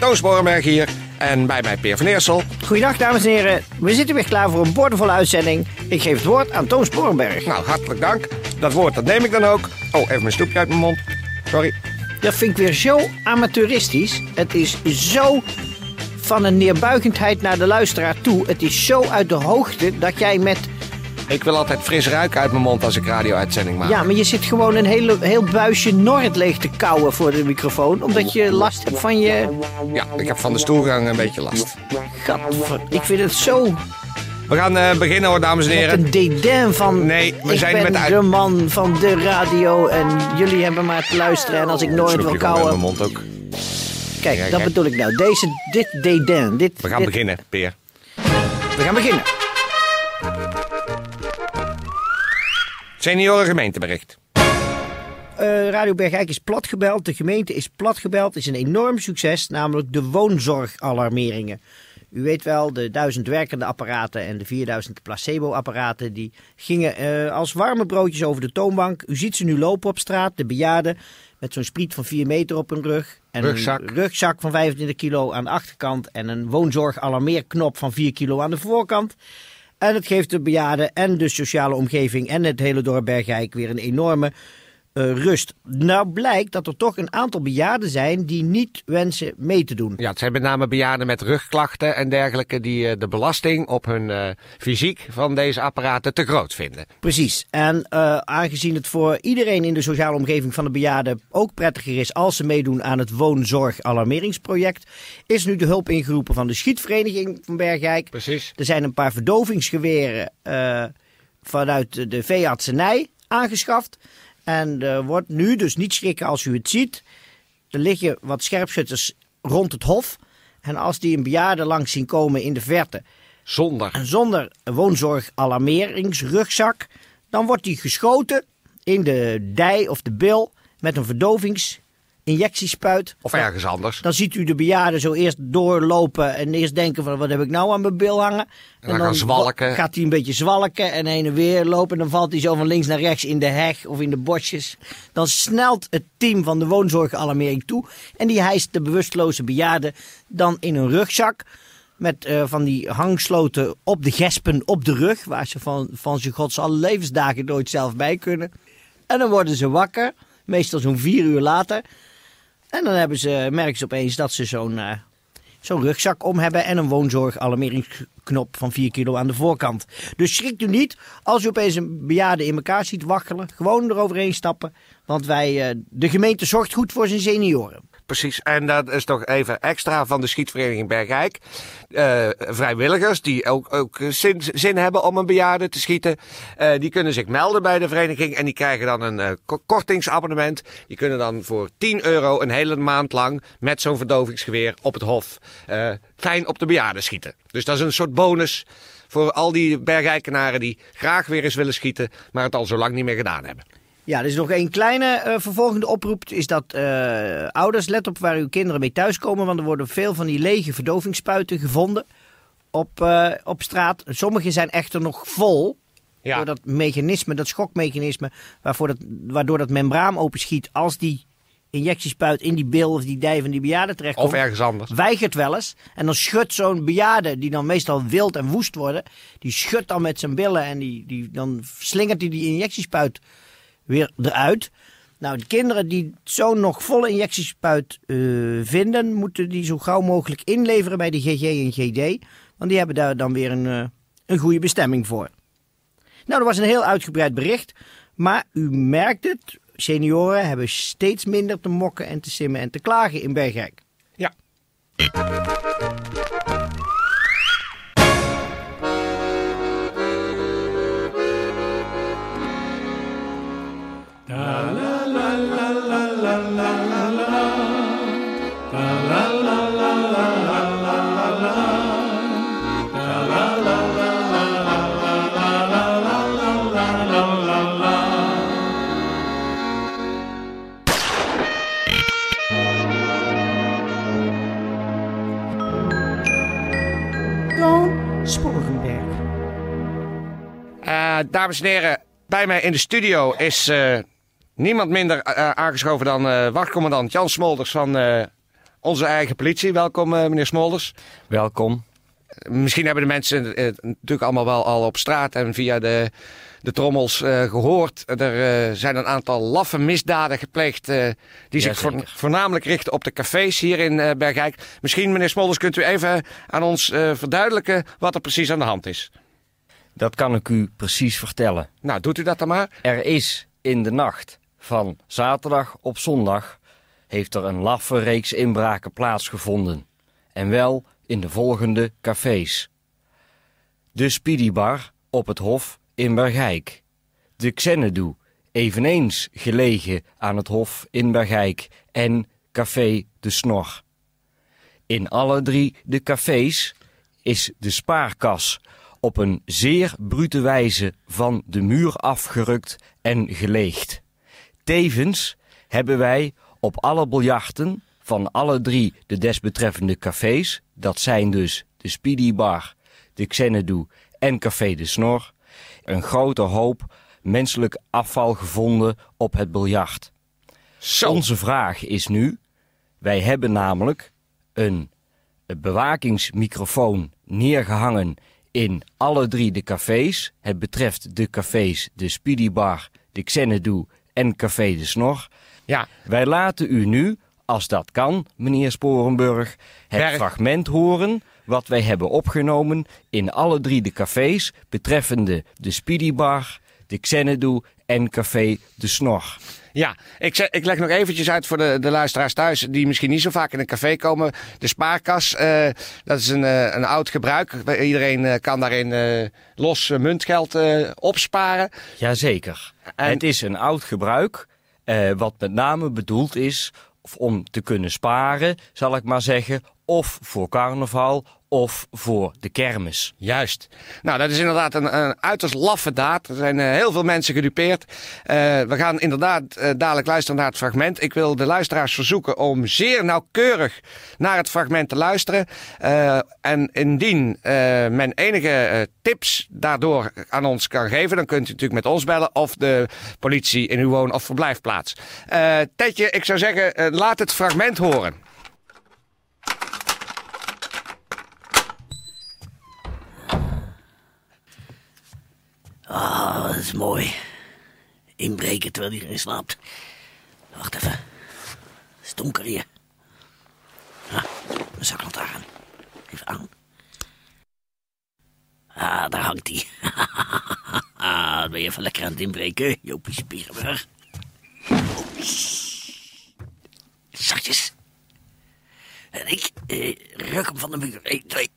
Toon Sporenberg hier. En bij mij Peer van Eersel. Goeiedag, dames en heren. We zitten weer klaar voor een boordevolle uitzending. Ik geef het woord aan Toon Sporenberg. Nou, hartelijk dank. Dat woord dat neem ik dan ook. Oh, even mijn snoepje uit mijn mond. Sorry. Dat vind ik weer zo amateuristisch. Het is zo van een neerbuigendheid naar de luisteraar toe. Het is zo uit de hoogte dat jij met... Ik wil altijd fris ruiken uit mijn mond als ik radio-uitzending maak. Ja, maar je zit gewoon een hele, heel buisje Noord leeg te kauwen voor de microfoon. Omdat je last hebt van je... Ja, ik heb van de stoelgang een beetje last. Gadver, ik vind het zo... We gaan uh, beginnen hoor, dames en heren. Met een dédain van... Nee, we ik zijn ben met de uit- man van de radio en jullie hebben maar te luisteren. En als ik nooit wil in mijn kauwen... mond ook. Kijk, dat kijk. bedoel ik nou. Deze, dit dédain. Dit, We gaan dit- beginnen, Peer. We gaan beginnen. Senioren gemeentebericht. Eh, Radio Bergijk is platgebeld. De gemeente is platgebeld. is een enorm succes, namelijk de woonzorgalarmeringen. U weet wel, de duizend werkende apparaten en de 4000 placebo-apparaten... die gingen eh, als warme broodjes over de toonbank. U ziet ze nu lopen op straat, de bejaarden... met zo'n spriet van 4 meter op hun rug. En Rugzak. een rugzak van 25 kilo aan de achterkant... en een woonzorgalarmeerknop van 4 kilo aan de voorkant... En het geeft de bejaarden en de sociale omgeving en het hele dorp Bergijk weer een enorme eh, rust. Nou blijkt dat er toch een aantal bejaarden zijn die niet wensen mee te doen. Ja, het zijn met name bejaarden met rugklachten en dergelijke die eh, de belasting op hun eh, fysiek van deze apparaten te groot vinden. Precies. En aangezien het voor iedereen in de sociale omgeving van de bejaarden ook prettiger is als ze meedoen aan het woonzorg-alarmeringsproject, is nu de hulp ingeroepen van de Schietvereniging van Bergijk. Precies. Er zijn een paar verdovingsgeweren vanuit de- de veeartsenij aangeschaft. En er wordt nu, dus niet schrikken als u het ziet, er liggen wat scherpschutters rond het hof. En als die een bejaarde langs zien komen in de verte, Zonder. en zonder woonzorgalarmeringsrugzak, dan wordt die geschoten in de dij of de bil met een verdovingsinjectiespuit. Of ergens anders. Dan ziet u de bejaarde zo eerst doorlopen en eerst denken van wat heb ik nou aan mijn bil hangen. dan gaan zwalken. gaat hij een beetje zwalken en heen en weer lopen. En dan valt hij zo van links naar rechts in de heg of in de bosjes. Dan snelt het team van de woonzorgalarmering toe. En die hijst de bewusteloze bejaarde dan in een rugzak. Met eh, van die hangsloten op de gespen op de rug. Waar ze van, van zijn gods alle levensdagen nooit zelf bij kunnen. En dan worden ze wakker. Meestal zo'n vier uur later. En dan hebben ze, merken ze opeens dat ze zo'n eh, zo'n rugzak om hebben en een woonzorgalarmeringsknop van 4 kilo aan de voorkant. Dus schrikt u niet als u opeens een bejaarde in elkaar ziet waggelen. Gewoon eroverheen stappen, want wij, eh, de gemeente zorgt goed voor zijn senioren. Precies, en dat is toch even extra van de schietvereniging Bergijk. Eh, vrijwilligers die ook, ook zin, zin hebben om een bejaarde te schieten, eh, die kunnen zich melden bij de vereniging en die krijgen dan een eh, ko- kortingsabonnement. Die kunnen dan voor 10 euro een hele maand lang met zo'n verdovingsgeweer op het hof fijn op de bejaarden schieten. Dus dat is een soort bonus voor al die Bergijkenaren die graag weer eens willen schieten, maar het al zo lang niet meer gedaan hebben. Ja, er is nog één kleine eh, vervolgende oproep. Is dat eh, ouders, let op waar uw kinderen mee thuiskomen. Want er worden veel van die lege verdovingsspuiten gevonden op, eh, op straat. Sommige zijn echter nog vol. Ja. Door dat mechanisme, dat schokmechanisme, waarvoor dat, waardoor dat membraan openschiet als die injectiespuit in die bil of die dij van die bejaarde terechtkomt. Of ergens anders. Weigert wel eens. En dan schudt zo'n bejaarde, die dan meestal wild en woest worden, die schudt dan met zijn billen en die, die, dan slingert hij die injectiespuit weer eruit. Nou, de kinderen die zo'n nog volle injectiespuit eh, vinden, moeten die zo gauw mogelijk inleveren bij de GG en GD. Want die hebben daar dan weer een, eh, een goede bestemming voor. Nou, dat was een heel uitgebreid bericht. Maar u merkt het, senioren hebben steeds minder te mokken en te simmen en te klagen in Bergrijk. Ja. La Sporenberg. Dames en heren, bij mij in de studio is eh, niemand minder eh, aangeschoven dan eh, wachtcommandant Jan Smolders van eh, onze eigen politie. Welkom, eh, meneer Smolders. Welkom. Misschien hebben de mensen eh, natuurlijk allemaal wel al op straat en via de, de trommels eh, gehoord. Er eh, zijn een aantal laffe misdaden gepleegd eh, die zich voornamelijk richten op de cafés hier in eh Bergijk. Misschien, meneer Smolders, kunt u even aan ons eh, verduidelijken wat er precies aan de hand is. Dat kan ik u precies vertellen. Nou, doet u dat dan maar. Er is in de nacht van zaterdag op zondag heeft er een laffe reeks inbraken plaatsgevonden. En wel in de volgende cafés. De Speedy Bar op het Hof in Bergijk. De Xenadu, eveneens gelegen aan het Hof in Bergijk. En Café de Snor. In alle drie de cafés is de spaarkas op een zeer brute wijze van de muur afgerukt en geleegd. Tevens hebben wij op alle biljarten van alle drie de desbetreffende cafés, dat zijn dus de Speedy Bar, de Xenadu en Café de Snor, een grote hoop menselijk afval gevonden op het biljart. Zo. Onze vraag is nu: wij hebben namelijk een bewakingsmicrofoon neergehangen in alle drie de cafés. Het betreft de cafés de Speedy Bar, de Xenadu en Café de Snor. Ja, Wij laten u nu, als dat kan, meneer Sporenburg, het Berg. fragment horen wat wij hebben opgenomen in alle drie de cafés betreffende de Speedy Bar, de Xenadu en Café de Snor. Ja, ik, ik leg nog eventjes uit voor de, de luisteraars thuis die misschien niet zo vaak in een café komen. De spaarkas, eh, dat is een, eh, een oud gebruik. Iedereen eh, kan daarin los muntgeld opsparen. Jazeker. En- Het is een oud gebruik, wat met name bedoeld is of om te kunnen sparen, zal ik maar zeggen, of voor carnaval of voor de kermis. Juist. Nou, dat is inderdaad een, een uiterst laffe daad. Er zijn eh, heel veel mensen gedupeerd. Eh, we gaan inderdaad eh, dadelijk luisteren naar het fragment. Ik wil de luisteraars verzoeken om zeer nauwkeurig naar het fragment te luisteren. En indien men enige tips daardoor aan ons kan geven, dan kunt u natuurlijk met ons bellen of de politie in uw woon- of verblijfplaats. Tetje, ik zou zeggen, laat het fragment horen. Ah, dat is mooi. Inbreken terwijl iedereen slaapt. Wacht even. Het is donker hier. Ah, mijn zaklantaarn. Even aan. Ah, daar hangt hij. ah, ben je even lekker aan het inbreken, Jopie Spierenburg. Zachtjes. En ik eh, ruk hem van de muur. 1, 2.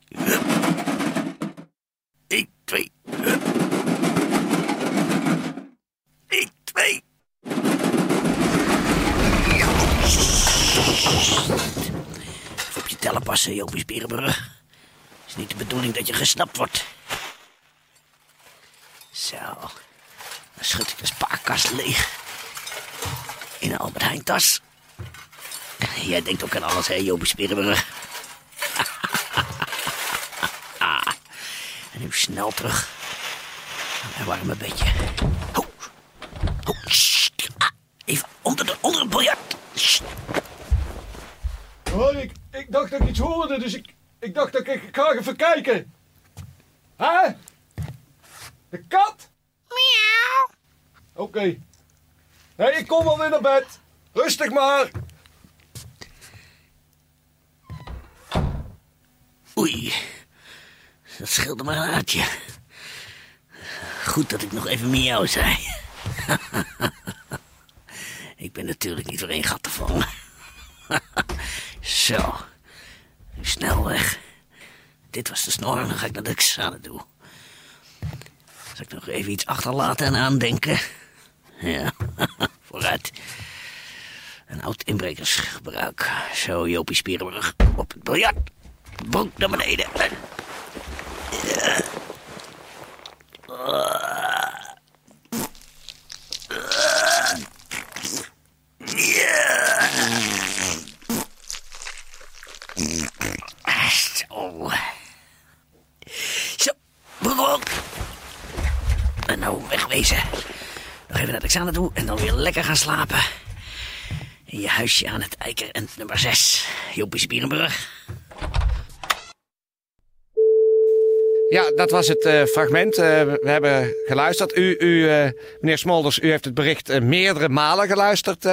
1, 2. 1, 2. Even op je tellen passen, Jopie Spierenburg. is niet de bedoeling dat je gesnapt wordt. Zo. Dan schud ik de spaarkast leeg. In een Albert Heijn tas. Jij denkt ook aan alles, hè, Jopie Spierenburg. en nu snel terug. naar warme bedje. Ho. Ho. Ah, even onder, de, onder het biljart. Oh, ik, ik dacht dat ik iets hoorde, dus ik, ik dacht dat ik, ik ga even kijken. Hè? De kat? Miauw. Oké. Nee, ik kom al weer naar bed. Rustig maar. Oei. Dat scheelde maar een haartje. Goed dat ik nog even miauw zei. ik ben natuurlijk niet voor één gat te vangen. Zo. Snel weg. Dit was de snor, dan ga ik naar de Xane toe. Zal ik nog even iets achterlaten en aandenken? Ja, vooruit. Een oud inbrekersgebruik. Zo, Jopie Spierenburg. Op het biljart. Broek naar beneden. Ja. Zo. Zo. nou wegwezen. Naar het toe en dan weer lekker gaan slapen. In je huisje aan het Eiker en nummer 6. Jopie Spierenburg. Ja, dat was het eh, fragment. Eh, we hebben geluisterd. U, u eh, meneer Smolders, u heeft het bericht meerdere malen geluisterd.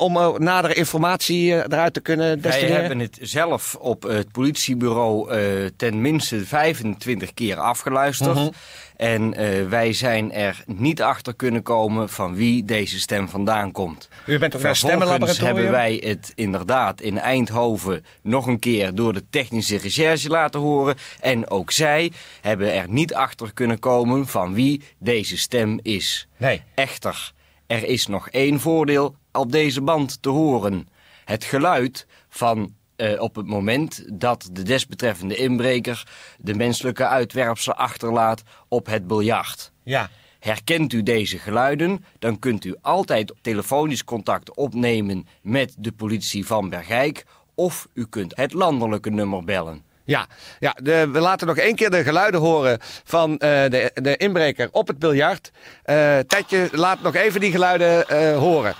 Om eh, nadere informatie eh, eruit te kunnen Wij destineren. hebben het zelf op het politiebureau eh ten minste 25 keer afgeluisterd. Mhm. En eh, wij zijn er niet achter kunnen komen van wie deze stem vandaan komt. U bent naar Vervolgens stemmenlaboratorium? hebben wij het inderdaad in Eindhoven nog een keer door de technische recherche laten horen. En ook zij hebben er niet achter kunnen komen van wie deze stem is. Nee. Echter, er is nog één voordeel op deze band te horen. Het geluid van eh, op het moment dat de desbetreffende inbreker de menselijke uitwerpselen achterlaat op het biljart. Ja. Herkent u deze geluiden, dan kunt u altijd telefonisch contact opnemen met de politie van Bergijk of u kunt het landelijke nummer bellen. Ja, ja de, we laten nog één keer de geluiden horen van eh, de, de inbreker op het biljart. Eh Tetje, laat nog even die geluiden horen.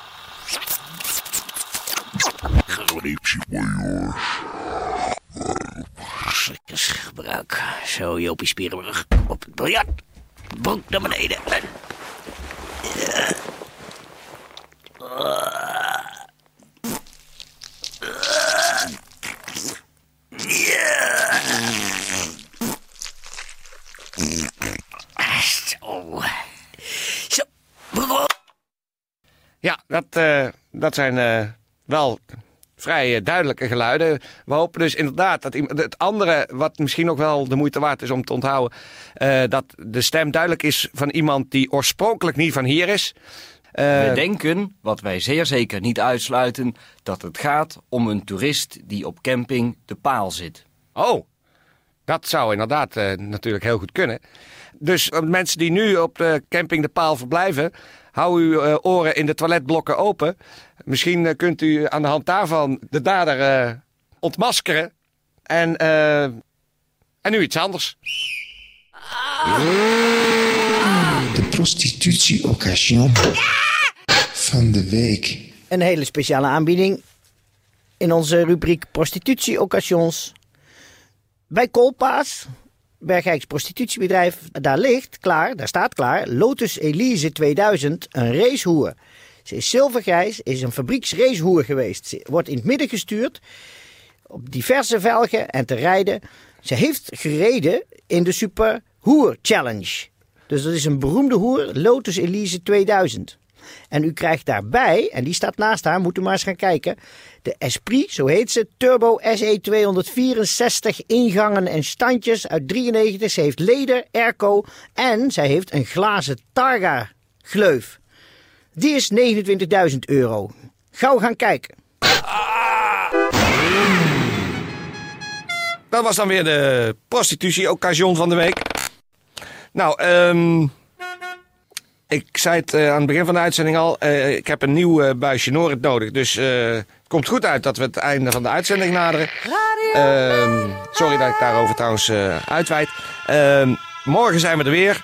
Slikkersgebruik. Zo, Jopie Spierenburg. Op het biljart. Broek naar beneden. Zo. Zo. broek op. Ja, dat, eh, dat zijn eh, wel vrij eh, duidelijke geluiden. We hopen dus inderdaad dat iemand- het andere, wat misschien nog wel de moeite waard is om te onthouden, dat de stem duidelijk is van iemand die oorspronkelijk niet van hier is. We denken, wat wij zeer zeker niet uitsluiten, dat het gaat om een toerist die op camping De Paal zit. Oh, dat zou inderdaad natuurlijk heel goed kunnen. Dus mensen die nu op de camping De Paal verblijven, hou uw eh, oren in de toiletblokken open. Misschien eh, kunt u aan de hand daarvan de dader eh, ontmaskeren. En, eh, en nu iets anders. De prostitutie-occasion van de week. Een hele speciale aanbieding in onze rubriek Prostitutie-occasions. Bij Kolpaas, Bergijks prostitutiebedrijf, daar ligt klaar, daar staat klaar, Lotus Elise 2000, een racehoer. Ze is zilvergrijs, is een fabrieksracehoer geweest. Ze wordt in het midden gestuurd, op diverse velgen en te rijden. Ze heeft gereden in de Super Hoer Challenge. Dus dat is een beroemde hoer, Lotus Elise 2000. En u krijgt daarbij, en die staat naast haar, moet u maar eens gaan kijken. De Esprit, zo heet ze, Turbo SE 264 ingangen en standjes uit 93. Ze heeft leder, airco en zij heeft een glazen Targa gleuf. Die is 29.000 euro. Gauw gaan kijken. Dat was dan weer de prostitutie-occasion van de week. Nou, ehm ik zei het eh, aan het begin van de uitzending al. eh, ik heb een nieuw eh, buisje Noord nodig. Dus eh, het komt goed uit dat we het einde van de uitzending naderen. Ehm, sorry dat ik daarover trouwens eh uitweid. Ehm, morgen zijn we er weer.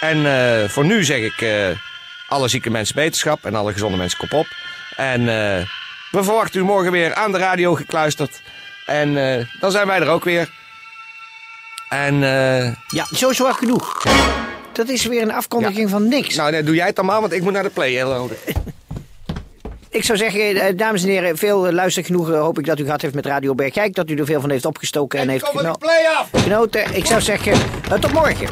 En eh, voor nu zeg ik eh, alle zieke mensen beterschap en alle gezonde mensen kop op. En eh, we verwachten u morgen weer aan de radio gekluisterd. En eh, dan zijn wij er ook weer. En eh, Ja, zo zwaar genoeg. Dat is weer een afkondiging van niks. nou, nee, doe jij het dan maar, want ik moet naar de play. Hello. Ik zou zeggen, eh, dames en heren, veel eh, luistergenoegen hoop ik dat u gehad heeft met Radio Bergijk. Dat u er veel van heeft opgestoken en heeft geno- play af! genoten. Ik zou zeggen, eh, tot morgen.